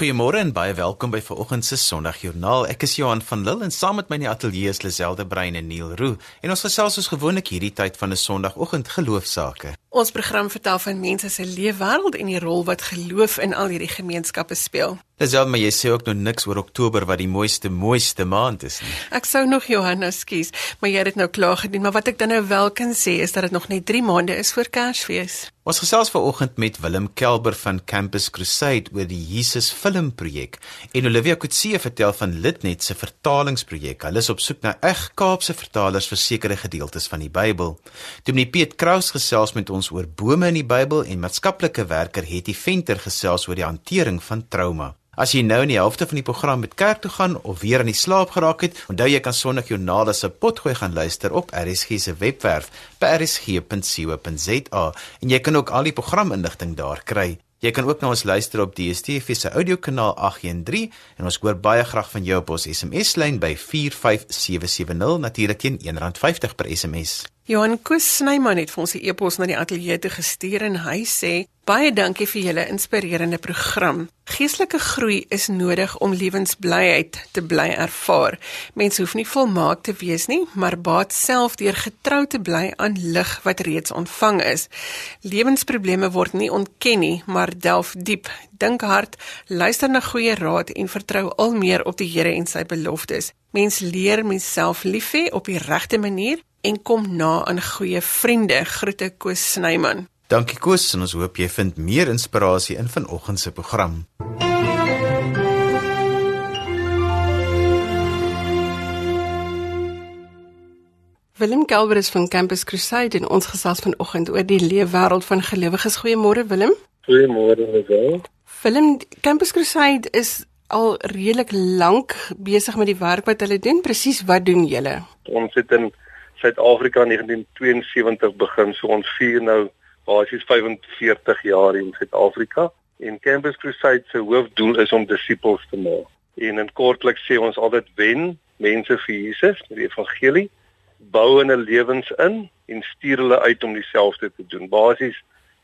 Goeiemôre en baie welkom by vanoggend se Sondagjoernaal. Ek is Johan van Lille en saam met my in die ateljee is Liselde Brein en Neil Roo. En ons gesels soos gewoonlik hierdie tyd van 'n Sondagoggend geloofsaake. Ons program vertel van mense se leefwêreld en die rol wat geloof in al hierdie gemeenskappe speel. Liselde, maar jy sê ook nou niks oor Oktober wat die mooiste mooiste maand is nie. Ek sou nog Johannes skies, maar jy het dit nou klaar gedoen, maar wat ek dan nou wel kan sê is dat dit nog net 3 maande is voor Kersfees. Ons gesels vanoggend met Willem Kelber van Campus Crusade oor die Jesus filmprojek en Olivia Kutse vertel van Litnet se vertalingsprojek. Hulle is op soek na eg Kaapse vertalers vir sekere gedeeltes van die Bybel. Dominee Piet Kraus gesels met ons oor bome in die Bybel en maatskaplike werker Hetty Venter gesels oor die hantering van trauma. As jy nou in die helfte van die program met kerk toe gaan of weer aan die slaap geraak het, onthou jy kan Sondag Jornaal se potgooi gaan luister op RSG se webwerf by rsg.co.za en jy kan ook al die programinligting daar kry. Jy kan ook na ons luister op DStv se audiokanaal 813 en ons hoor baie graag van jou op ons SMS lyn by 45770 natuurlik teen R1.50 per SMS. Johan Koos Snyman het vir ons 'n e-pos na die ateljee toe gestuur en hy sê baie dankie vir julle inspirerende program. Geestelike groei is nodig om lewensblyheid te bly ervaar. Mense hoef nie volmaak te wees nie, maar baat self deur getrou te bly aan lig wat reeds ontvang is. Lewensprobleme word nie ontken nie, maar delf diep. Dink hard, luister na goeie raad en vertrou al meer op die Here en sy beloftes. Mens leer menself lief hê op die regte manier en kom na aan goeie vriende. Groete Koos Snyman. Dankie Koos en ons hoop jy vind meer inspirasie in vanoggend se program. Willem Gelber is van Campus Crusade en ons gesels vanoggend oor die leefwêreld van gelowiges. Goeiemôre Willem. Goeiemôre Lisel. Willem, Campus Crusade is al redelik lank besig met die werk wat hulle doen. Presies wat doen julle? Ons het in Suid-Afrika in 1972 begin, so ons vier nou basies 45 jaar in Suid-Afrika. En Campus Crusade se hoofdoel is om disippels te maak. En in kortliks sê ons altyd wen mense vir Jesus met die evangelie, bou hulle lewens in en stuur hulle uit om dieselfde te doen. Basies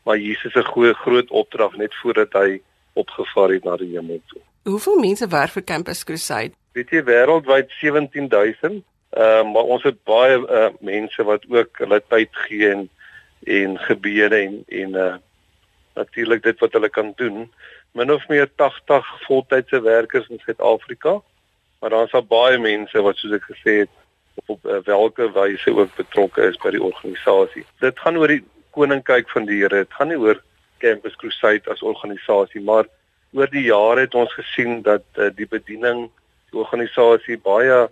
maar Jesus se groot groot opdrag net voordat hy opgevaar het na die hemel toe. Hoeveel mense werk vir Campus Crusade? Weet jy wêreldwyd 17000 Ehm uh, maar ons het baie uh, mense wat ook hulle tyd gee en en gebede en en uh natuurlik dit wat hulle kan doen. Min of meer 80 voltydse werkers in Suid-Afrika. Maar daar's al baie mense wat soos ek gesê het op, op uh, welke wyse ook betrokke is by die organisasie. Dit gaan oor die koninkryk van die Here. Dit gaan nie oor Campus Crusade as organisasie, maar oor die jare het ons gesien dat uh, die bediening die organisasie baie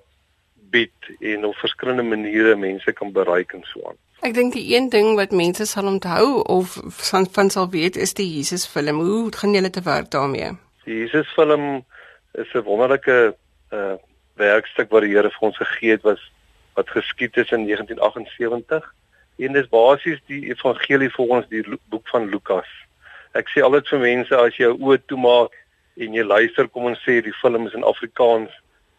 bied en op verskillende maniere mense kan bereik en so aan. Ek dink die een ding wat mense sal onthou of van, van sal weet is die Jesus film. Hoe gaan julle te werk daarmee? Die Jesus film is 'n wonderlike uh werkstuk wat die Here vir ons gegee het was wat geskied het in 1978 en dis basies die evangelie volgens die boek van Lukas. Ek sê altyd vir mense as jy jou oë toemaak en jy luister kom ons sê die film is in Afrikaans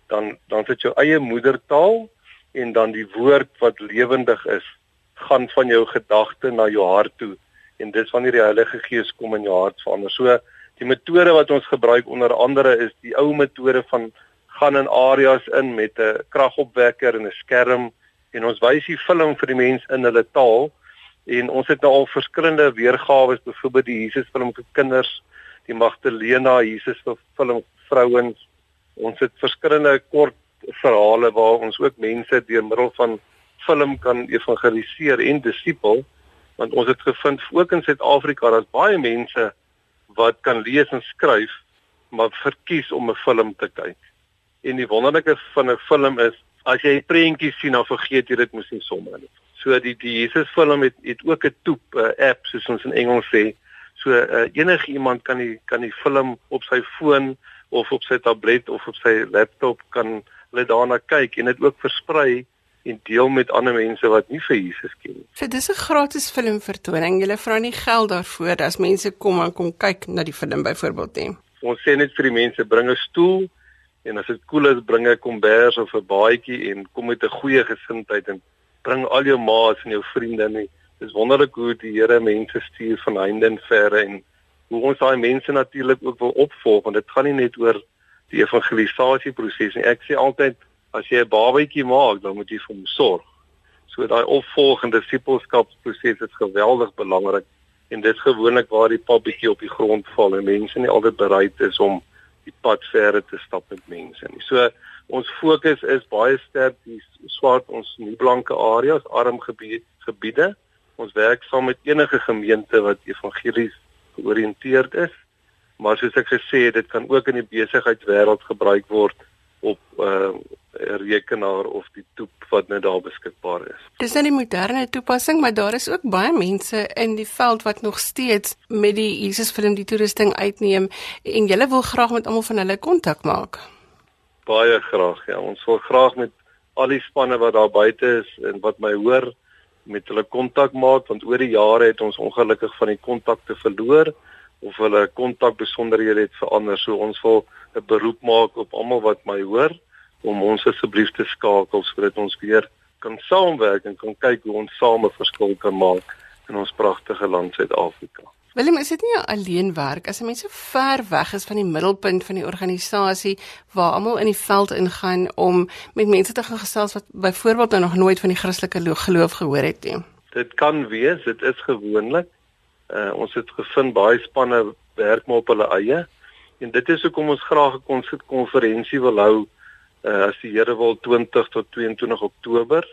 dan dan sit jou eie moedertaal en dan die woord wat lewendig is gaan van jou gedagte na jou hart toe en dis wanneer die Heilige Gees kom in jou hart verander. So die metode wat ons gebruik onder andere is die ou metode van gaan in areas in met 'n kragopwekker en 'n skerm en ons wys die film vir die mense in hulle taal en ons het nou al verskillende weergawe byvoorbeeld die Jesus film vir kinders, die Magdalena Jesus film vrouens Ons het verskillende kort verhale waar ons ook mense deur middel van film kan evangeliseer en disipel want ons het gevind ook in Suid-Afrika daar's baie mense wat kan lees en skryf maar verkies om 'n film te kyk. En die wonderlike van 'n film is as jy prentjies sien dan vergeet jy dit mos nie sommer nie. So die die Jesus film het het ook 'n toep 'n app soos ons in Engels sê. So uh, enige iemand kan die kan die film op sy foon of op sy tablet of op sy laptop kan hulle daarna kyk en dit ook versprei en deel met ander mense wat nie vir Jesus ken nie. So dis 'n gratis filmvertoning. Jy vra nie geld daarvoor as mense kom en kom kyk na die film byvoorbeeld nie. Ons sê net vir die mense bring 'n stoel en as dit cool is bring 'n kombers of 'n baadjie en kom met 'n goeie gesindheid en bring al jou maats en jou vriende nie. Dis wonderlik hoe die Here mense stuur van heinde en verre en hoe ons daai mense natuurlik ook wil opvolg want dit gaan nie net oor die evangelisasieproses nie. Ek sê altyd as jy 'n babatjie maak, dan moet jy vir hom sorg. So daai opvolgende disipelskapsproses is geweldig belangrik en dit is gewoonlik waar die pap bietjie op die grond val en mense nie altyd bereid is om die pad verder te stap met mense nie. So ons fokus is baie sterk die swart ons nie blanke areas, arm gebied, gebiede. Ons werk saam met enige gemeente wat evangelies georiënteerd is. Maar soos ek gesê het, dit kan ook in die besigheidswêreld gebruik word op 'n uh, rekenaar of die toep wat nou daar beskikbaar is. Dis nou die moderne toepassing, maar daar is ook baie mense in die veld wat nog steeds met die Jesus film die toerusting uitneem en jy wil graag met almal van hulle kontak maak. Baie graag, ja. Ons wil graag met al die spanne wat daar buite is en wat my hoor met hulle kontak maak want oor die jare het ons ongelukkig van die kontakte verloor of hulle kontak besonderhede het verander so ons wil 'n beroep maak op almal wat my hoor om ons asseblief te skakel sodat ons weer kan saamwerk en kan kyk hoe ons same verskil kan maak in ons pragtige land Suid-Afrika. Willem, is dit nie alleen werk as mense ver weg is van die middelpunt van die organisasie waar almal in die veld ingaan om met mense te gaan gesels wat byvoorbeeld nou nog nooit van die Christelike geloof gehoor het nie. Dit kan wees, dit is gewoonlik. Uh, ons het gevind baie spanne werk maar op hulle eie en dit is hoekom ons graag 'n konferensie wil hou uh, as die Here wil 20 tot 22 Oktober.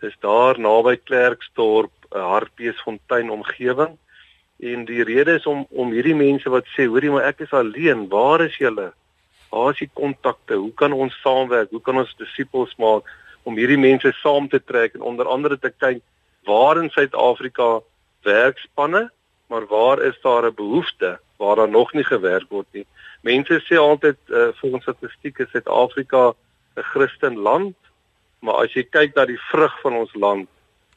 Dis daar naby Klerksdorp, 'n uh, Hartbeesfontein omgewing. En die rede is om om hierdie mense wat sê, hoorie maar ek is alleen, waar is julle? Waar is die kontakte? Hoe kan ons saamwerk? Hoe kan ons disippels maak om hierdie mense saam te trek en onder andere te kyk waar in Suid-Afrika werkspanne, maar waar is daar 'n behoefte waar daar nog nie gewerk word nie? Mense sê altyd uh, volgens statistiek is Suid-Afrika 'n Christen land, maar as jy kyk na die vrug van ons land,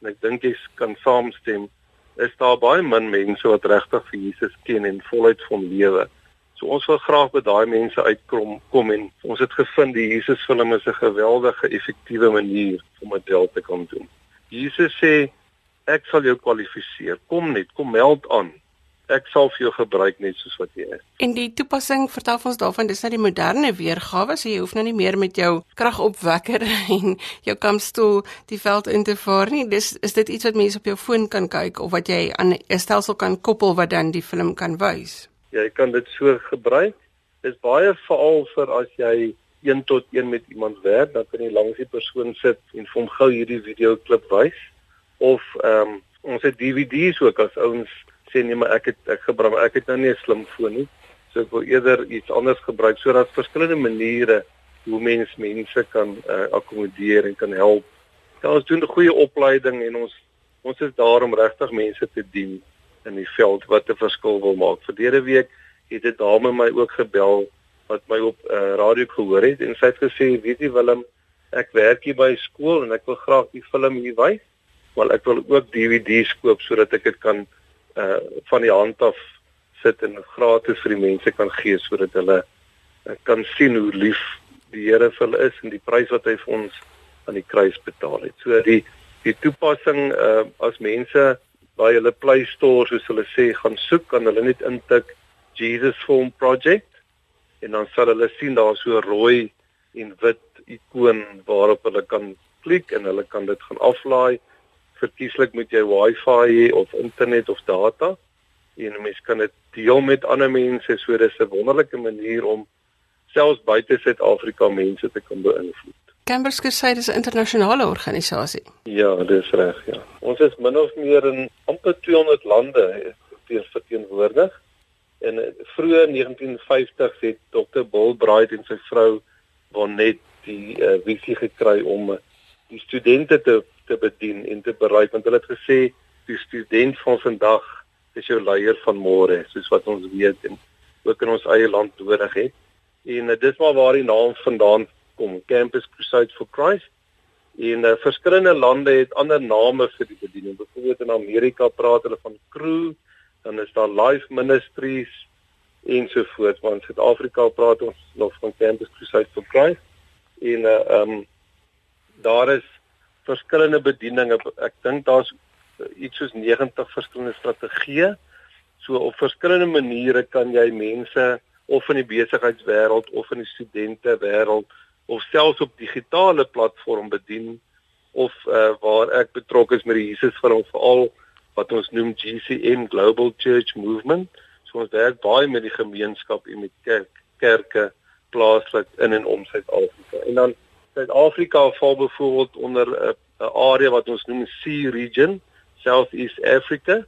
en ek dink jy kan saamstem, is daar baie min mense wat regtig vir Jesus ken en voluit van lewe. So ons wil graag by daai mense uitkom kom en ons het gevind die Jesus film is 'n geweldige effektiewe manier om dit wel te kan doen. Jesus sê ek sal jou kwalifiseer. Kom net, kom meld aan ek sal vir jou gebruik net soos wat jy is. En die toepassing vertel ons daarvan dis nou die moderne weergawe, so jy hoef nou nie meer met jou kragopwekker en jou kampstoel die veld in te vaar nie. Dis is dit iets wat mense op jou foon kan kyk of wat jy aan 'n stelsel kan koppel wat dan die film kan wys. Jy kan dit so gebruik. Dis baie veral vir as jy een tot een met iemand werk, dan kan jy langs die persoon sit en vir hom gou hierdie video klip wys of ehm um, ons het DVD's ook as ouens sê nee maar ek het ek gebruik ek het nou nie 'n slim foon nie. So ek wil eerder iets anders gebruik sodat verskillende maniere hoe mens mense kan uh, akkommodeer en kan help. Ja, ons doen 'n goeie opleiding en ons ons is daar om regtig mense te dien in die veld wat 'n verskil wil maak. Verlede week het 'n dame my ook gebel wat my op uh, radio gehoor het en sy het gesê, "Weet jy Willem, ek werk hier by skool en ek wil graag die film hier wys, maar ek wil ook DVD's koop sodat ek dit kan uh van die hand af sit en gratis vir die mense kan gee sodat hulle uh, kan sien hoe lief die Here vir hulle is en die prys wat hy vir ons aan die kruis betaal het. So die die toepassing uh as mense by hulle Play Store soos hulle sê gaan soek kan hulle net intik Jesus Film Project en dan sal hulle sien daar so 'n rooi en wit ikoon waarop hulle kan klik en hulle kan dit gaan aflaai verkieslik moet jy wifi hê of internet of data en 'n mens kan dit deel met ander mense so dis 'n wonderlike manier om selfs buite Suid-Afrika mense te kan beïnvloed. Cambridge Crusade is 'n internasionale organisasie. Ja, dis reg, ja. Ons is min of meer in amper 200 lande verteenwoordig. En vroeër 1950s het Dr. Bill Bright en sy vrou Bonnet die uh, visie gekry om die studente te te bedien en te bereik want hulle het gesê die student van vandag is jou leier van môre soos wat ons weet en ook in ons eie land nodig het. En uh, dis maar waar die naam vandaan kom Campus Crusade for Christ. En uh, verskillende lande het ander name vir die bediening. Byvoorbeeld in Amerika praat hulle van crew dan is daar life ministries ensovoorts want in Suid-Afrika praat ons nog van Campus Crusade for Christ. En uh, um daar is verskillende bedieninge. Ek dink daar's iets soos 90 verskillende strategieë. So op verskillende maniere kan jy mense of in die besigheidswêreld of in die studente wêreld of selfs op digitale platform bedien of uh, waar ek betrokke is met die Jesus vir hom veral wat ons noem GCM Global Church Movement. So ons werk baie met die gemeenskap en met kerk, kerke plaaslik in en om Suid-Afrika. En dan Suid-Afrika val byvoorbeeld onder 'n 'n area wat ons noem Sea Region, South East Africa.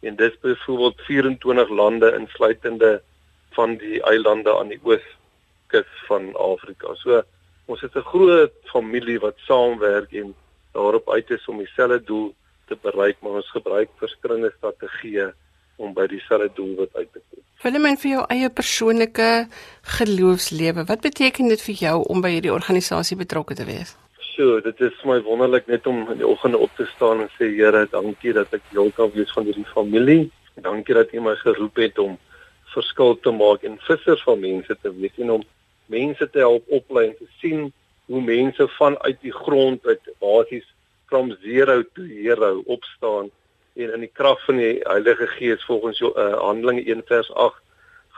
En dit byvoorbeeld 24 lande insluitende van die eilande aan die ooskus van Afrika. So ons het 'n groot familie wat saamwerk en daarop uit is om dieselfde doel te bereik, maar ons gebruik verskillende strategieë om by dieselfde doelwit uit te kom. Willem, vir jou eie persoonlike geloofslewe, wat beteken dit vir jou om by hierdie organisasie betrokke te wees? So, dit is my wonderlik net om in die oggende op te staan en sê Here, dankie dat ek deel kan wees van hierdie familie. Dankie dat U my geroep het om verskil te maak en vissers van mense te wees en om mense te help oplei en te sien hoe mense vanuit die grond uit basies from zero to hero opstaan en in die krag van die Heilige Gees volgens uh, Handelinge 1 vers 8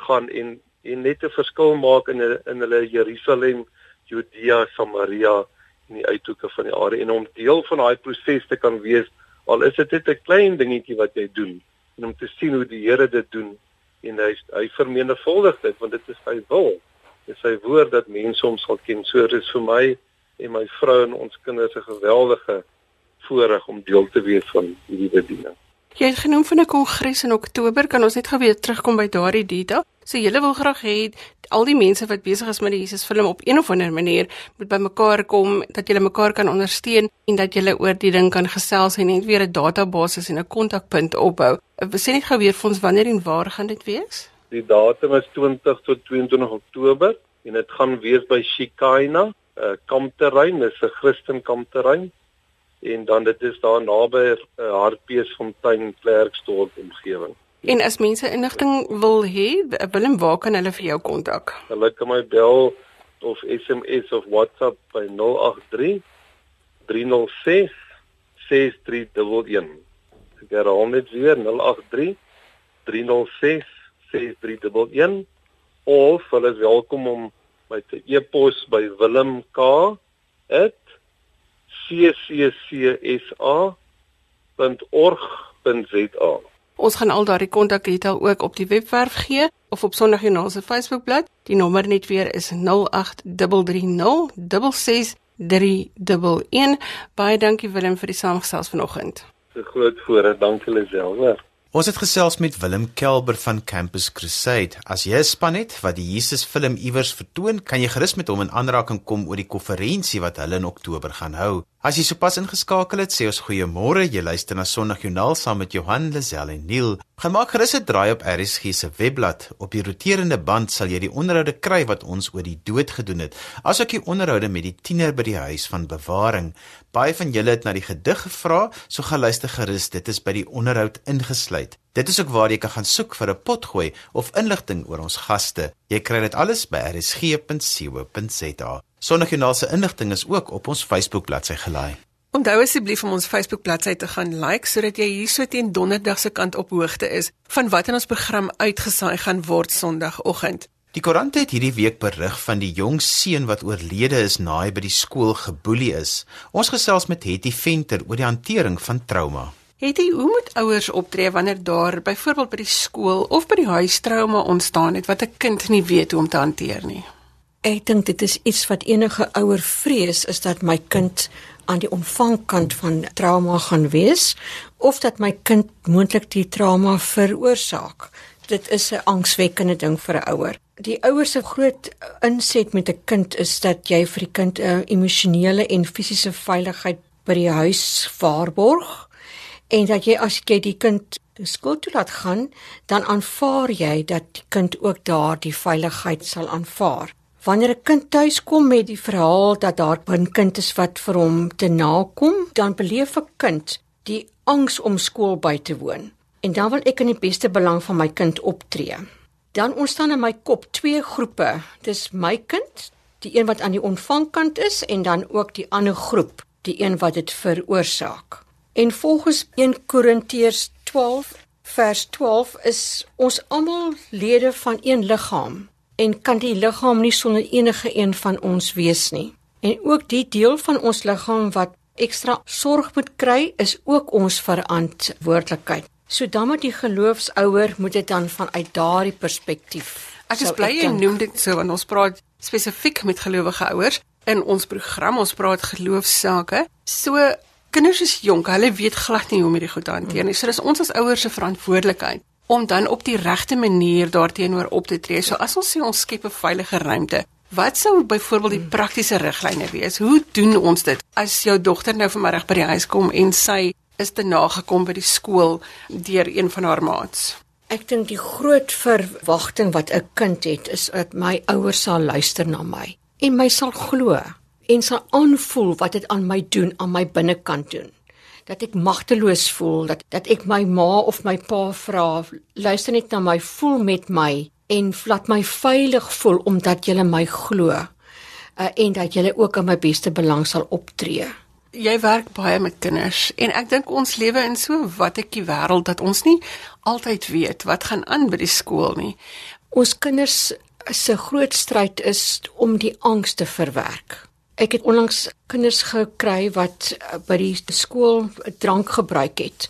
gaan en en net 'n verskil maak in in hulle Jerusalem, Judea, Samaria en die uithoeke van die aarde en om deel van daai proses te kan wees al is dit net 'n klein dingetjie wat jy doen en om te sien hoe die Here dit doen en hy hy vermenigvuldig dit want dit is sy wil. Dit is sy woord dat mense hom sal ken. So dit is vir my en my vrou en ons kinders 'n geweldige voorreg om deel te wees van hierdie bediening. Jy het genoem van 'n kongres in Oktober, kan ons net gou weer terugkom by daardie detail? So julle wil graag hê al die mense wat besig is met die Jesus film op een of ander manier moet bymekaar kom, dat julle mekaar kan ondersteun en dat julle oor die ding kan gesels en net weer 'n database en 'n kontakpunt opbou. Sê net gou weer vir ons wanneer en waar gaan dit wees? Die datum is 20 tot 22 Oktober en dit gaan wees by Shikaina, 'n uh, kampterrein, dis 'n Christen kampterrein en dan dit is daar naby uh, Hartbeesfontein Klerksdorp omgewing. En as mense inligting wil hê, Willem, waar kan hulle vir jou kontak? Hulle kan my bel of SMS of WhatsApp by 083 306 6311. Ek herhaal net weer 083 306 6311 of hulle is welkom om my te e-pos by willemk@ cccsa.org.za. Ons gaan al daardie kontakdetail ook op die webwerf gee of op Sondagjoernaal se Facebookblad. Die nommer net weer is 0833066311. Baie dankie Willem vir die saamgesels vanoggend. 'n Groot voorreg, dankie Lisel. Ons het gesels met Willem Kelber van Campus Crusade. As jy 'n span het wat die Jesus film iewers vertoon, kan jy gerus met hom in aanraking kom oor die konferensie wat hulle in Oktober gaan hou. As jy sopas ingeskakel het, sê ons goeiemôre. Jy luister na Sondagjoernaal saam met Johan Lazelle en Neil. Gaan maak gerus 'n draai op RSG se webblad. Op die roterende band sal jy die onderhoude kry wat ons oor die dood gedoen het, asook die onderhoude met die tiener by die huis van bewaring. Baie van julle het na die gedig gevra, so gaan luister gerus. Dit is by die onderhoud ingesluit. Dit is ook waar jy kan gaan soek vir 'n potgooi of inligting oor ons gaste. Jy kry dit alles by rsg.co.za. Sondagjoernaal se inligting is ook op ons Facebook bladsy gelaai. Onthou asseblief om ons Facebook bladsy te gaan like sodat jy hierso teen donderdag se kant op hoogte is van wat in ons program uitgesaai gaan word Sondagoggend. Die koerant het hierdie week berig van die jong seun wat oorlede is na hy by die skool geboelie is. Ons gesels met Hetty Venter oor die hantering van trauma. Hetty, hoe moet ouers optree wanneer daar byvoorbeeld by die skool of by die huis trauma ontstaan het wat 'n kind nie weet hoe om te hanteer nie? Ek dink dit is iets wat enige ouer vrees is dat my kind aan die ontvangkant van trauma gaan wees of dat my kind moontlik die trauma veroorsaak. Dit is 'n angswekkende ding vir 'n ouer. Die ouers se groot inset met 'n kind is dat jy vir die kind 'n emosionele en fisiese veiligheid by die huis waarborg en dat jy as jy die kind skool toe laat gaan, dan aanvaar jy dat die kind ook daardie veiligheid sal aanvaar. Wanneer 'n kind tuis kom met die verhaal dat daar 'n kind is wat vir hom te nakom, dan beleef 'n kind die angs om skool by te woon. En dan wil ek in die beste belang van my kind optree. Dan ontstaan in my kop twee groepe. Dis my kind, die een wat aan die ontvangkant is en dan ook die ander groep, die een wat dit veroorsaak. En volgens 1 Korintiërs 12 vers 12 is ons almal lede van een liggaam en kan die liggaam nie sonder enige een van ons wees nie. En ook die deel van ons liggaam wat ekstra sorg moet kry is ook ons verantwoordelikheid. So dan moet die geloofsouer moet dit dan vanuit daardie perspektief. Ek is bly jy noem dit so want ons praat spesifiek met gelowige ouers in ons program. Ons praat geloofsake. So kinders is jonk, hulle weet glad nie hoe om hierdie goed te hanteer nie. So dis ons as ouers se verantwoordelikheid om dan op die regte manier daarteenoor op te tree. So as ons sê ons skep 'n veilige ruimte, wat sou byvoorbeeld die praktiese riglyne wees? Hoe doen ons dit as jou dogter nou vanmiddag by die huis kom en sy is te nagekom by die skool deur een van haar maats? Ek dink die groot verwagting wat 'n kind het is dat my ouers sal luister na my en my sal glo en sal aanvoel wat dit aan my doen aan my binnekant doen dat ek magteloos voel dat dat ek my ma of my pa vra luister net na my voel met my en laat my veilig voel omdat jy my glo uh, en dat jy ook aan my beste belang sal optree. Jy werk baie met kinders en ek dink ons lewe in so wat ek die wêreld dat ons nie altyd weet wat gaan aan by die skool nie. Ons kinders se groot stryd is om die angs te verwerk Ek het onlangs kinders gekry wat eh, by die skool drank gebruik het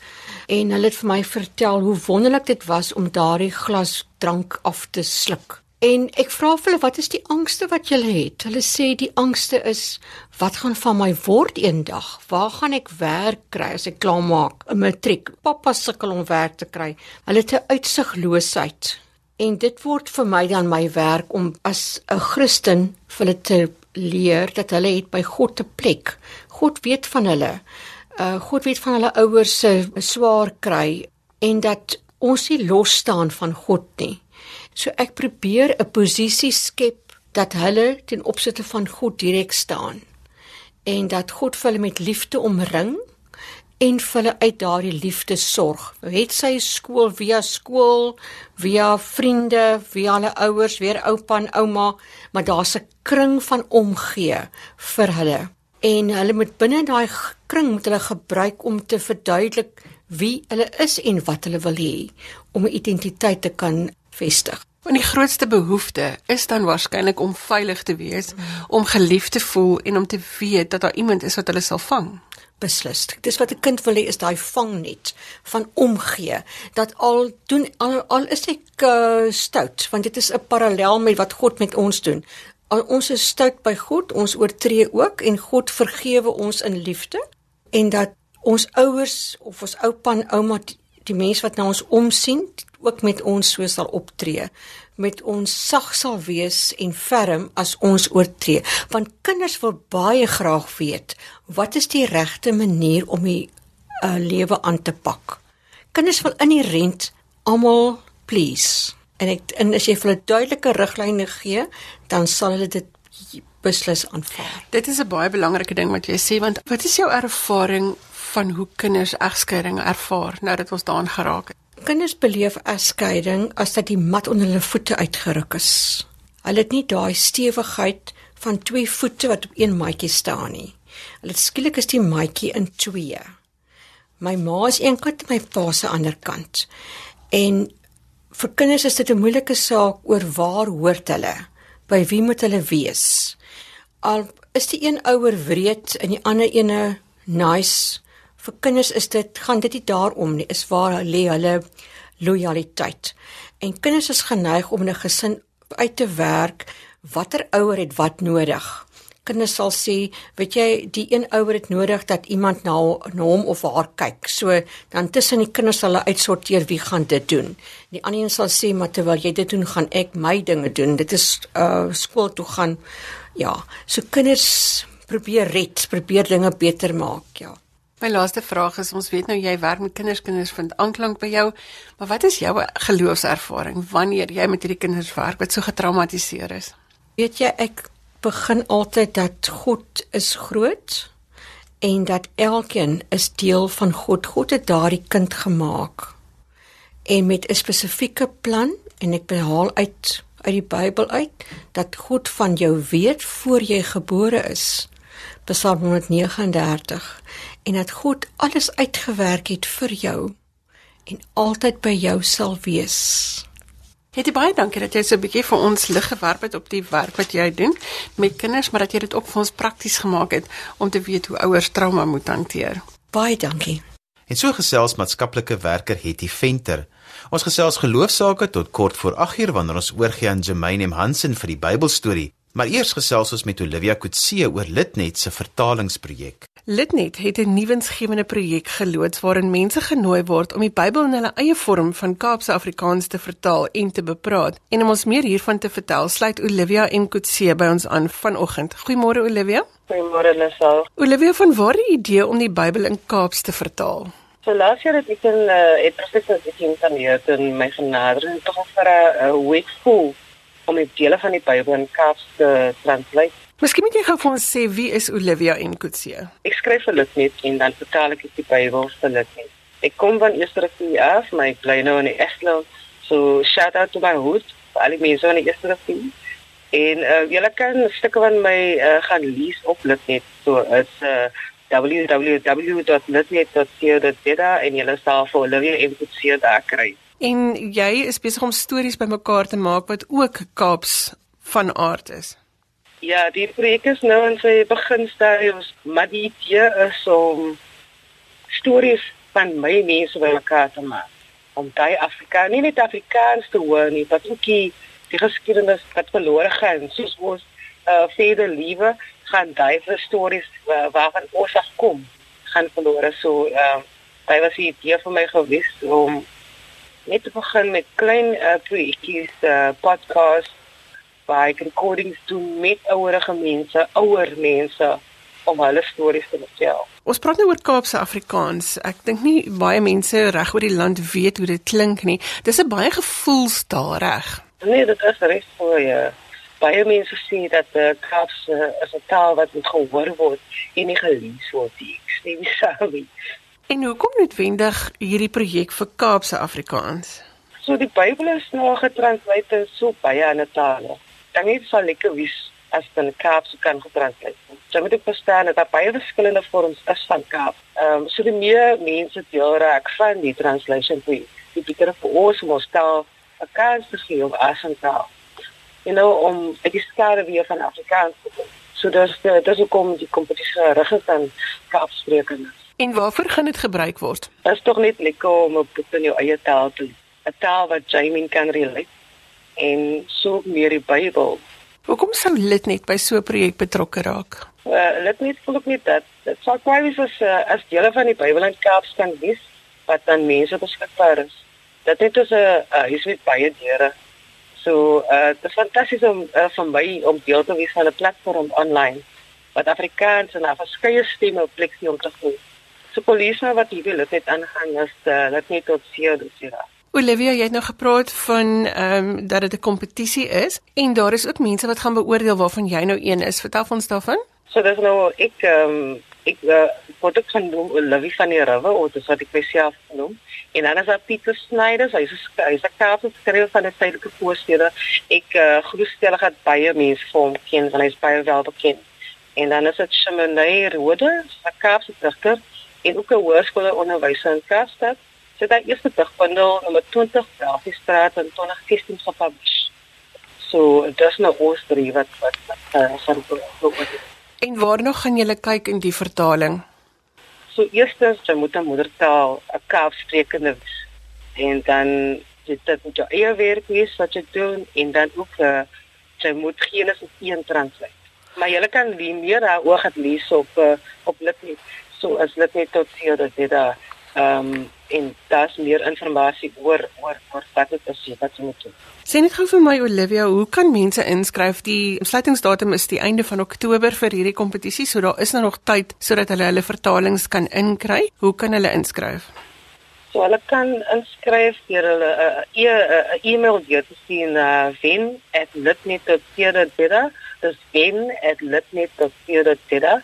en hulle het vir my vertel hoe wonderlik dit was om daardie glas drank af te sluk. En ek vra vir hulle wat is die angste wat julle het? Hulle sê die angste is wat gaan van my word eendag? Waar gaan ek werk kry as ek klaar maak 'n matriek? Pappa sukkel om werk te kry. Hulle het 'n uitsigloosheid. En dit word vir my dan my werk om as 'n Christen vir hulle te leer dat hulle het by God 'n plek. God weet van hulle. Uh God weet van hulle ouers se swaar kry en dat ons nie los staan van God nie. So ek probeer 'n posisie skep dat hulle ten opsigte van God direk staan en dat God vir hulle met liefde omring en vir hulle uit daardie liefde sorg. Het sy skool via skool, via vriende, via hulle ouers, weer oupa en ouma, maar daar's 'n kring van omgee vir hulle. En hulle moet binne daai kring moet hulle gebruik om te verduidelik wie hulle is en wat hulle wil hê om 'n identiteit te kan vestig. En die grootste behoefte is dan waarskynlik om veilig te wees, om geliefd te voel en om te weet dat daar iemand is wat hulle sal vang beslis. Dis wat 'n kind wil hê is daai vangnet van omgee. Dat al doen al, al is ek uh, stout, want dit is 'n parallel met wat God met ons doen. Al ons is stout by God, ons oortree ook en God vergewe ons in liefde en dat ons ouers of ons oupa en ouma die, die mense wat na ons omsien ook met ons so sal optree met ons sag sal wees en ferm as ons oortree. Want kinders wil baie graag weet wat is die regte manier om die uh, lewe aan te pak? Kinders wil inherent almal please. En ek en as jy vir hulle duidelike riglyne gee dan sal hulle dit beslis aanvaar. Dit is 'n baie belangrike ding wat jy sê want wat is jou ervaring van hoe kinders egskeiding ervaar nou dat ons daaraan geraak het Kinders beleef egskeiding as dat die mat onder hulle voete uitgeruk is. Hulle het nie daai stewigheid van twee voete wat op een maatjie staan nie. Hulle skielik is die maatjie in twee. My ma is een kant my pa se ander kant. En vir kinders is dit 'n moeilike saak oor waar hoort hulle? By wie moet hulle wees? Al is die een ouer wreed en die ander ene nice vir kinders is dit gaan dit nie daaroor nie is waar lê hulle lojaliteit en kinders is geneig om in 'n gesin uit te werk watter ouer het wat nodig. Kinders sal sê weet jy die een ouer het nodig dat iemand na, na hom of haar kyk. So dan tussen die kinders sal hulle uitsorteer wie gaan dit doen. Die ander een sal sê maar terwyl jy dit doen gaan ek my dinge doen. Dit is uh skool toe gaan. Ja so kinders probeer red probeer dinge beter maak ja My laaste vraag is ons weet nou jy werk met kinders, kinders vind aanklank by jou, maar wat is jou geloofservaring wanneer jy met hierdie kinders werk wat so getraumatiseer is? Weet jy ek begin altyd dat God is groot en dat elkeen is deel van God. God het daardie kind gemaak en met 'n spesifieke plan en ek behaal uit uit die Bybel uit dat God van jou weet voor jy gebore is. Psalm 139 en dat God alles uitgewerk het vir jou en altyd by jou sal wees. Het jy baie dankie dat jy so 'n bietjie vir ons lig gewerp het op die werk wat jy doen met kinders, maar dat jy dit ook vir ons prakties gemaak het om te weet hoe ouers trauma moet hanteer. Baie dankie. En so gesels maatskaplike werker Hetty Venter. Ons gesels geloofsaake tot kort voor 8uur wanneer ons oorgie aan Jermaine M Hansen vir die Bybelstorie. Maar eers gesels ons met Olivia Kutse oor Litnet se vertalingsprojek. Litnet het 'n nuwensgewende projek geloods waarin mense genooi word om die Bybel in hulle eie vorm van Kaapse Afrikaans te vertaal en te bepraat. En om ons meer hiervan te vertel, sluit Olivia en Kutse by ons aan vanoggend. Goeiemôre Olivia. Goeiemôre Lisel. Olivia, van waar die idee om die Bybel in Kaaps te vertaal? So laas jaar het ek in uh, het presies as ek in Tannie in my genader en tog vir 'n week vol om die dele van die Bybel in Kaaps te translate. Miskien moet jy gou vir ons sê wie is Olivia en Kutse? Ek skryf vir Litnet en dan vertaal ek die Bybel vir Litnet. Ek kom van Eerste-Rivier af, my bly nou in die Eslo. So shout out to my hood, al die mense van die Eerste-Rivier. En uh, julle kan stukke van my uh, gaan lees op Litnet. So is uh, www.litnet.co.za en julle sal vir Olivia en Kutse daar kry. En jy is besig om stories bymekaar te maak wat ook Kaaps van aard is. Ja, die projek is nou in sy beginstadiums, maar die idee is om stories van my mense bymekaar te maak. Om daai Afrika, nie net Afrikaans te hoor nie, maar ook die, die geskiedenis wat verlore gaan, soos ons uh verder liewe gaan daai stories uh, waarvan ons afkom gaan verlore. So uh, dit was die idee vir my gewees om net te begin met klein uh, projekkies, uh, podcasts waar ek recordings doen met ouerige mense, ouer mense om hulle stories te vertel. Ons praat nou oor Kaapse Afrikaans. Ek dink nie baie mense reg oor die land weet hoe dit klink nie. Dis 'n baie gevoelstaal reg. Nee, dit is reg vir jou. Baie mense sê dat uh, Kaapse uh, is 'n taal wat moet gehoor word en nie gelees word nie. Ek sê nie saam. En hoekom noodwendig hierdie projek vir Kaapse Afrikaans? So die Bybel is nou getranslateer so baie ander tale dan nie sal lekker wees as dan Kaap se kan getranslate word. Jy moet verstaan dat daar baie verskillende vorms is van Kaap. Ehm um, so die meer mense deel raak van die translation toe. Die beter vir ons om ons taal 'n kans te gee om as 'n taal. You know om ek is skare weer van Afrikaans te doen. So dis dis hoe kom die kompetisie rig is aan Kaap sprekers. En waarvoor gaan dit gebruik word? Dit is tog net lekker om op in jou eie taal te 'n taal wat Jamie kan relate en so meer die Bybel. Hoekom sou lid net by so 'n projek betrokke raak? Uh, lid net voel ek net dat dit sou kwai wees as uh, as dele van die Bybel in Kaapstad wees wat dan mense beskikbaar is. Dit het dus 'n uh, huis met baie deure. So, uh dit is fantasties om uh, van my om deel te wees van 'n platform online wat Afrikaans en verskeie stemme op plek sien om te voel. So polisie nou wat hier wil dit aangaan is uh, dit net tot 4 Desember. Olivia, jy het nou gepraat van ehm um, dat dit 'n kompetisie is en daar is ook mense wat gaan beoordeel waarvan jy nou een is. Vertel ons daarvan. So dis nou ek ehm um, ek uh, word ook genoem Olivia van die River of dis wat ek myself noem. En dan is daar Pieter Snyder, hy is hy is 'n kaapse skrywer van die tydelike voorstede. Ek uh, groetstel dat baie mense hom ken, want hy is baie wel bekend. En dan is dit Shimonay Rode, 'n kaapse digter en ook 'n hoërskoolonderwyser in Kaapstad sy het haar eerste digbundel nommer 20 Belfie straat in 2016 gepubliseer. So dis nou ons drie wat wat gaan uh, En waar nog gaan julle kyk in die vertaling? So eerstens jy moet 'n moedertaal 'n kaapsprekende wees. En dan dit dit moet jou eie werk wees wat jy doen en dan ook uh, jy moet Genesis 1 translate. Maar jy kan die meer daaroor gaan lees op uh, op Litnet. So as Litnet tot hier dat dit daar ehm um, en daar's meer inligting oor oor oor wat dit is wat jy moet doen. Sê net gou vir my Olivia, hoe kan mense inskryf? Die sluitingsdatum is die einde van Oktober vir hierdie kompetisie, so daar is nou nog tyd sodat hulle hulle vertalings kan inkry. Hoe kan hulle inskryf? So hulle kan inskryf deur hulle 'n uh, e uh, e-mail deur te sien na ven@litnet.co.za. Dis ven@litnet.co.za.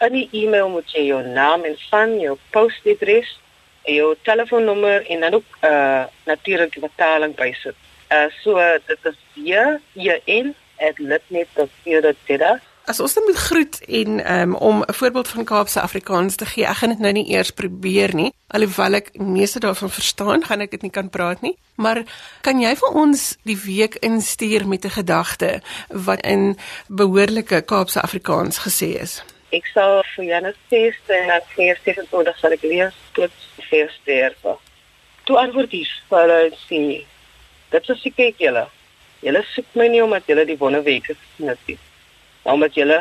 In die e-mail moet jy jou naam en van jou posadres jou telefoonnommer en dan ook uh natuurlik die betaling bysit. Uh so dit is hier hier in at litnet.co.za As ons dan moet groet en um, om 'n voorbeeld van Kaapse Afrikaans te gee, ek gaan dit nou nie eers probeer nie, alhoewel ek meeste daarvan verstaan, gaan ek dit nie kan praat nie. Maar kan jy vir ons die week instuur met 'n gedagte wat in behoorlike Kaapse Afrikaans gesê is? Ik zal voor Janus feest en het feest is het dat zal ik lees tot feest sterven. Toe antwoord is vanuit sê, dit is ek kyk julle. Julle soek my nie omdat julle die wonderwerke gesien het nie. Maar omdat julle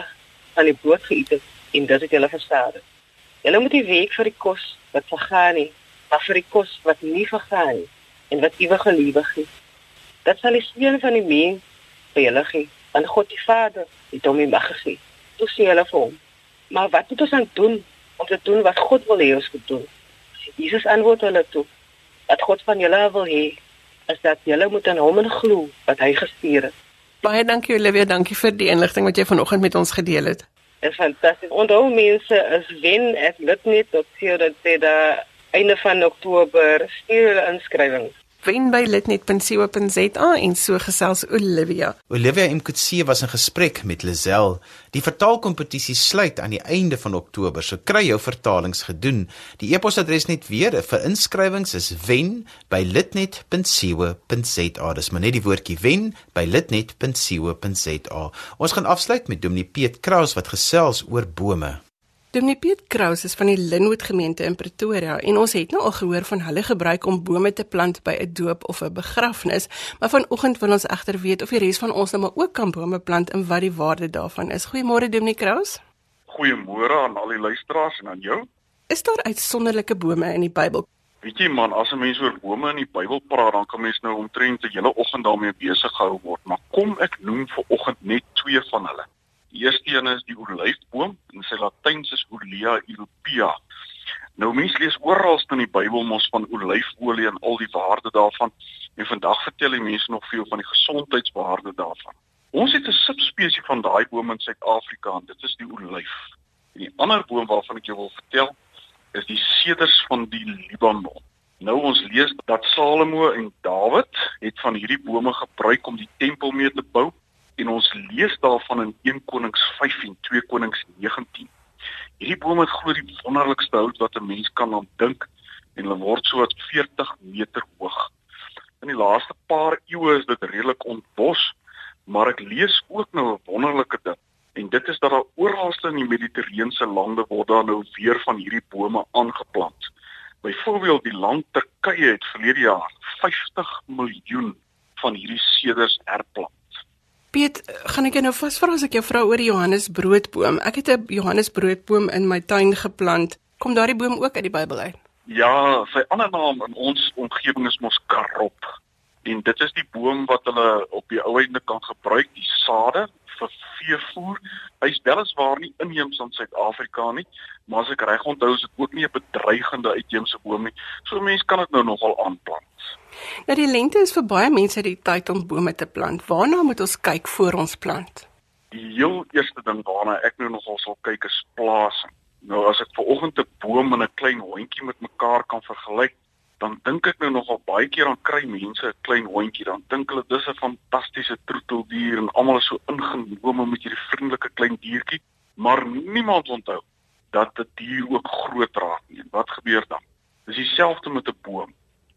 aan die brood geëet het en dit het julle verstaar. Julle moet die week vir die kos wat vergaan nie, maar vir die kos wat nie vergaan nie en wat ewige lewe gee. Dit sal die seën van die mens vir julle gee. Want God die Vader het hom die mag gegee. Toe sê hulle vir hom, Maar wat moet ons aan doen om te doen wat God wil hê ons moet doen? Jesus antwoord hulle toe. Wat God van julle wil hê is dat julle moet aan hom glo wat hy gestuur het. Baie dankie Olivia, dankie vir die inligting wat jy vanoggend met ons gedeel het. Dit is fantasties. Onthou mense, as wen ek dit net op hier dat dit daar einde van Oktober stuur hulle inskrywings wen by litnet.co.za en so gesels Olivia. Olivia Mkutse was in gesprek met Lazel. Die vertaalkompetisie sluit aan die einde van Oktober, so kry jou vertalings gedoen. Die e-posadres net weer vir inskrywings is wen@litnet.co.za. Dis maar net die woordjie wen by litnet.co.za. Ons gaan afsluit met Dominee Piet Kraus wat gesels oor bome. Dominee Piet Kraus is van die Linwood gemeente in Pretoria en ons het nou al gehoor van hulle gebruik om bome te plant by 'n doop of 'n begrafnis, maar vanoggend wil ons egter weet of die res van ons nou maar ook kan bome plant en wat die waarde daarvan is. Goeiemôre Dominee Kraus. Goeiemôre aan al die luisteraars en aan jou. Is daar uitsonderlike bome in die Bybel? Weet jy man, as 'n mens oor bome in die Bybel praat, dan kan mens nou omtrent 'n hele oggend daarmee besig gehou word, maar kom ek noem vir oggend net twee van hulle. Die eerste een is die olyfboom en sy Latyns is Olea europea. Nou mense lees oral in die Bybel mos van olyfolie en al die waarde daarvan en vandag vertel die mense nog veel van die gesondheidswaarde daarvan. Ons het 'n subspesie van daai boom in Suid-Afrika en dit is die olyf. En die ander boom waarvan ek jou wil vertel is die seders van die Libanon. Nou ons lees dat Salomo en Dawid het van hierdie bome gebruik om die tempel mee te bou en ons lees daarvan in 1 Konings 5 en 2 Konings 19. Hierdie boom het glo die wonderlikste hout wat 'n mens kan aan dink en hulle word so wat 40 meter hoog. In die laaste paar eeue is dit redelik ontbos, maar ek lees ook nou 'n wonderlike ding en dit is dat daar oral in die Mediterrane lande word daar nou weer van hierdie bome aangeplant. Byvoorbeeld die land Turkye het verlede jaar 50 miljoen van hierdie seders herplant. Piet, gaan ek jou nou vasvra as ek jou vra oor die Johannesbroodboom? Ek het 'n Johannesbroodboom in my tuin geplant. Kom daardie boom ook uit die Bybel uit? Ja, sy ander naam in ons omgewing is mos karop. En dit is die boom wat hulle op die ou einde kan gebruik, die sade veevoer. Hy's weliswaar nie inheems in Suid-Afrika nie, maar as ek reg onthou, is dit ook nie 'n bedreigende uitheemse boom nie. So mense kan dit nou nogal aanplant. Nou die lente is vir baie mense die tyd om bome te plant. Waarna moet ons kyk voor ons plant? Die heel eerste ding waarna ek nou nogal sal kyk is plasing. Nou as ek ver oggend 'n boom en 'n klein hondjie met mekaar kan vergelyk, dan dink ek nou nogal baie keer aan kry mense 'n klein hondjie, dan dink hulle dis 'n fantastiese troeteldier en almal is so ingenome met hierdie vriendelike klein diertjie, maar niemand onthou dat 'n die dier ook groot raak nie. Wat gebeur dan? Dis dieselfde met 'n boom.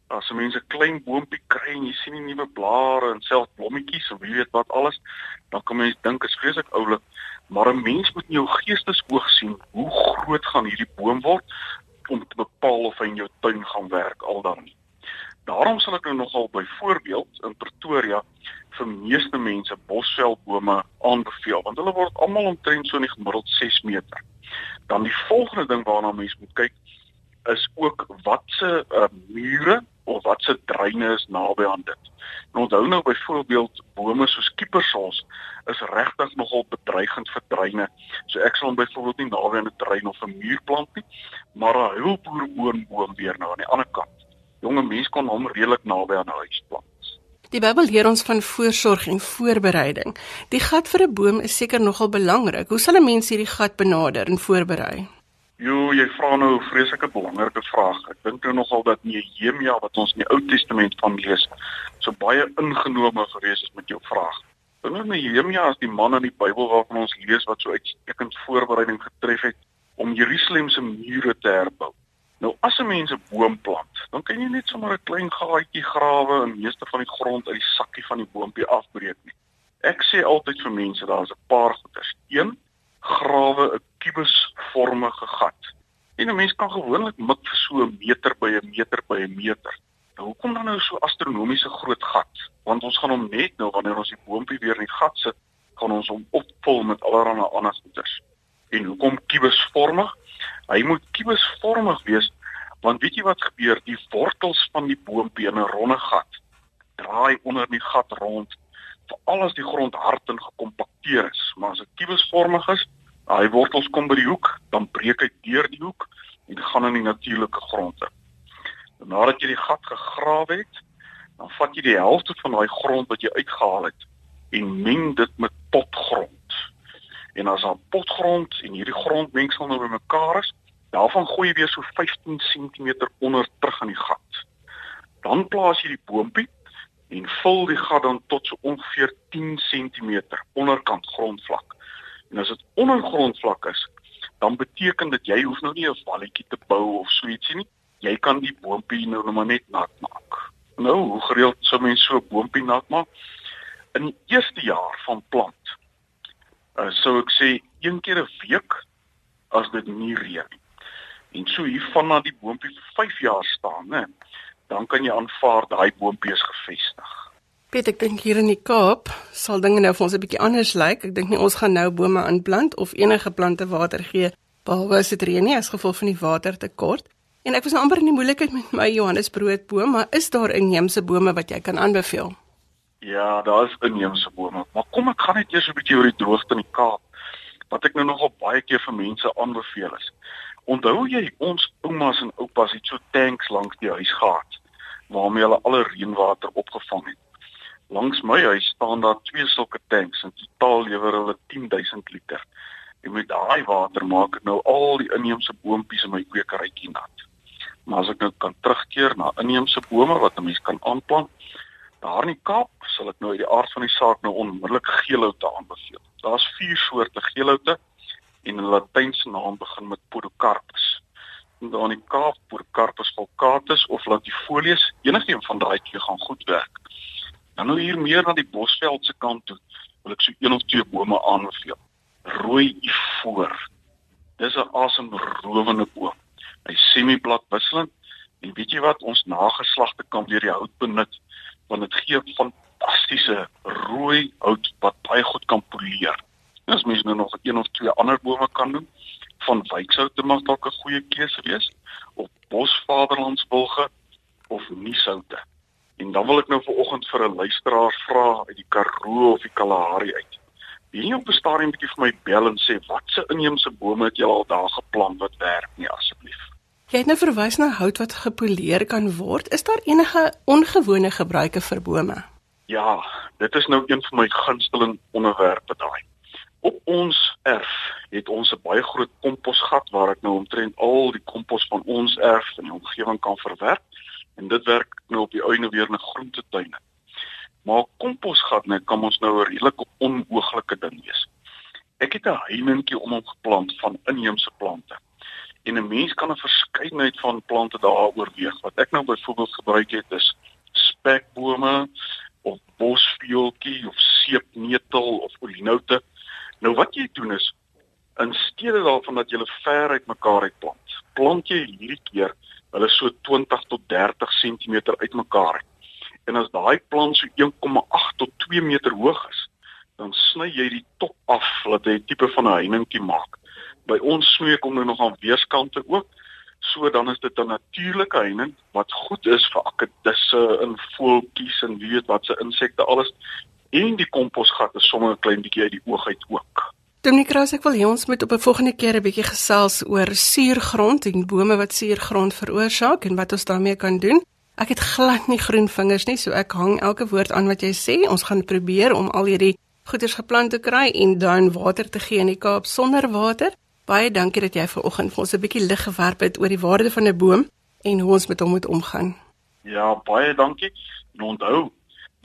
As mense 'n klein boontjie kry en jy sien die nuwe blare en self blommetjies of wie weet wat alles, dan kan mens dink is vreeslik oulik, maar 'n mens moet in jou geestesoog sien hoe groot gaan hierdie boom word om te bepaal of hy in jou tuin gaan werk al dan nie. Daarom sal ek nou nogal byvoorbeeld in Pretoria vir meeste mense bosveldbome aanbeveel want hulle word almal omtrent so in die gemiddeld 6 meter. Dan die volgende ding waarna mens moet kyk is ook watse uh, mure of wat se dreine is naby aan dit. En onthou nou byvoorbeeld bome soos kiepersals is regtig nogal bedreigend vir dreine. So ek sal byvoorbeeld nie naby aan 'n drein of 'n muur plant nie, maar 'n huilboerboom weer nou aan die ander kant. Jonge mense kan hom redelik naby aan 'n huis plant. Die Bybel leer ons van voorsorg en voorbereiding. Die gat vir 'n boom is seker nogal belangrik. Hoe sal 'n mens hierdie gat benader en voorberei? Jo, jy vra nou 'n vreeslike belangrike vraag. Ek dink nou nogal dat Nehemia wat ons in die Ou Testament van lees, so baie ingenome gewees is met jou vraag. Nou Nehemia is die man in die Bybel waarvan ons lees wat so uitstekend voorbereiding getref het om Jerusalem se mure te herbou. Nou as 'n mens 'n boom plant, dan kan jy net sommer 'n klein gaatjie grawe en meeste van die grond uit die sakkie van die boompie afbreek nie. Ek sê altyd vir mense, daar's 'n paar goeders. Een, grawe 'n kubusvormige gat. En 'n mens kan gewoonlik mik vir so 'n meter by 'n meter by 'n meter. Nou hoekom dan nou so astronomiese groot gat? Want ons gaan hom net nou wanneer ons die boompie weer in die gat sit, gaan ons hom opvul met allerlei ander goeders. En hoekom kubusvormig? Hy moet kubusvormig wees want weet jy wat gebeur? Die wortels van die boompie in 'n ronde gat draai onder die gat rond veral as die grond hard en gekompakteer is. Maar as dit kubusvormig is, hy wortels kom by die hoek, dan breek hy deur die hoek en gaan in die natuurlike grond in. Nadat jy die gat gegrawe het, dan vat jy die helfte van daai grond wat jy uitgehaal het en meng dit met potgrond en as daar potgrond en hierdie grondmengsel nou bymekaar is, daarvan gooi jy weer so 15 cm onder terug in die gat. Dan plaas jy die boompie en vul die gat dan tot so ongeveer 10 cm onderkant grondvlak. En as dit ondergrondvlak is, dan beteken dit jy hoef nou nie 'n walletjie te bou of so ietsie nie. Jy kan die boompie nou net net nat maak. Nou, hoe gereeld sou mens so 'n boompie nat maak? In die eerste jaar van plant uh, sou ek sê een keer 'n week as dit nie reën nie. En so hiervan na die boompie vir 5 jaar staan, né? Dan kan jy aanvaar daai boompie is gevestig. Piet, ek dink hier in die Kaap sal dinge nou vir ons 'n bietjie anders lyk. Ek dink nie ons gaan nou bome aanplant of enige plante water gee behalwe as dit reën nie as gevolg van die watertekort. En ek was nou amper in die moeilikheid met my Johannesbroodboom, maar is daar inheemse bome wat jy kan aanbeveel? Ja, daar is inheemse bome, maar kom ek gaan net eers 'n bietjie oor die droogte in die Kaap wat ek nou nogal baie keer vir mense aanbeveel is. Onthou jy ons oumas en oupas het so tanks langs die huis gehad waarmee hulle alle reënwater opgevang het. Langs my huis staan daar twee sulke tanks en totaal lewer hulle 10000 liter. En met daai water maak ek nou al die inheemse boontjies in my kwekerytjie nat. Maar as ek nou kan terugkeer na inheemse bome wat 'n mens kan aanplant, Daar in die Kaap sal ek nou uit die aard van die saak nou onmiddellik geelhoute aanbeveel. Daar's vier soorte geelhoute en 'n latynse naam begin met Podocarpus. En daar in die Kaap Podocarpus vulgatus of Latifolius, enigiets van daai twee gaan goed werk. Dan nou hier meer na die Bosveld se kant toe, wil ek so een of twee bome aanbeveel. Rooi ivoor. Dis 'n asemrowende boom. Hy semi-plat wisselend en weet jy wat ons nageslagte kan weer die hout benut want dit gee fantastiese rooi hout wat baie goed kan poleer. As mens nou nog een of twee ander bome kan doen, van wykshout mag dalk 'n goeie keuse wees of bosvaderlandsbulge of niesoute. En dan wil ek nou vanoggend vir 'n luisteraar vra uit die Karoo of die Kalahari uit. Wie op 'n stadium bietjie vir my bel en sê watse inheemse bome het jy al daar geplant wat werk nie asseblief? Jy het nou verwys na hout wat gepoleer kan word. Is daar enige ongewone gebruike vir bome? Ja, dit is nou een van my gunsteling onderwerpe daai. Op ons erf het ons 'n baie groot komposgat waar ek nou omtrent al die kompos van ons erf in die omgewing kan verwerk en dit werk nou op die einde weer 'n groentetuin. Maar komposgat net kan ons nou 'n redelike onmooglike ding wees. Ek het 'n heiningetjie om hom geplant van inheemse plante en 'n mens kan 'n verskeidenheid van plante daar oorweeg. Wat ek nou byvoorbeeld gebruik het is spekbome of bosviooltjie of seepnetel of olienoute. Nou wat jy doen is in steede daarvan dat jy ver uit mekaar uit plant, plant jy hierdie keer hulle so 20 tot 30 cm uit mekaar. En as daai plant so 1,8 tot 2 meter hoog is, dan sny jy die top af dat jy 'n tipe van 'n heiningetjie maak by ons snoei kom nou nog aan weerskante ook. So dan is dit 'n natuurlike heining wat goed is vir akedisse en voeltjies en wie weet wat se insekte alles. En die komposgat is sommer 'n klein bietjie uit die oog uit ook. Dominik Kraus, ek wil hê ons moet op 'n volgende keer 'n bietjie gesels oor suurgrond en bome wat suurgrond veroorsaak en wat ons daarmee kan doen. Ek het glad nie groen vingers nie, so ek hang elke woord aan wat jy sê. Ons gaan probeer om al hierdie goeders geplant te kry en dan water te gee in die Kaap sonder water. Baie dankie dat jy vanoggend vir ons 'n bietjie lig gewerp het oor die waarde van 'n boom en hoe ons met hom moet omgaan. Ja, baie dankie. En onthou,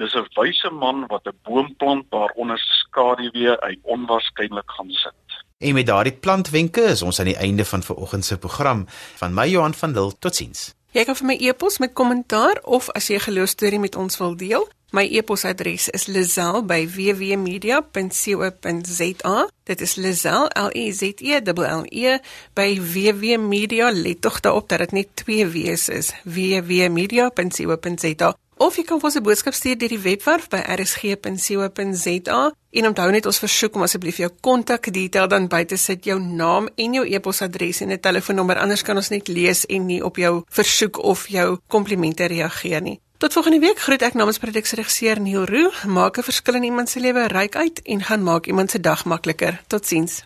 Dis 'n wyse man wat 'n boom plant waaronder skaduwee hy onwaarskynlik gaan sit. En met daardie plantwenke is ons aan die einde van vanoggend se program. Van my Johan van Lille, totsiens. Jy kan vir my e-pos met kommentaar of as jy 'n geloostorie met ons wil deel. My e-posadres is lazel@wwmedia.co.za. Dit is lazel l e z e l e by wwmedia. Let tog daarop dat dit net twee w's is. wwmedia.co.za. Of jy kan vir ons 'n boodskap stuur deur die webwerf by rsg.co.za. En onthou net ons versoek om asseblief jou kontakdetail dan by te sit, jou naam en jou e-posadres en 'n telefoonnommer anders kan ons net lees en nie op jou versoek of jou komplimente reageer nie. Tot volgende week groet ek namens produksieregisseur Neil Roo. Maak 'n verskil in iemand se lewe ryk uit en gaan maak iemand se dag makliker. Totsiens.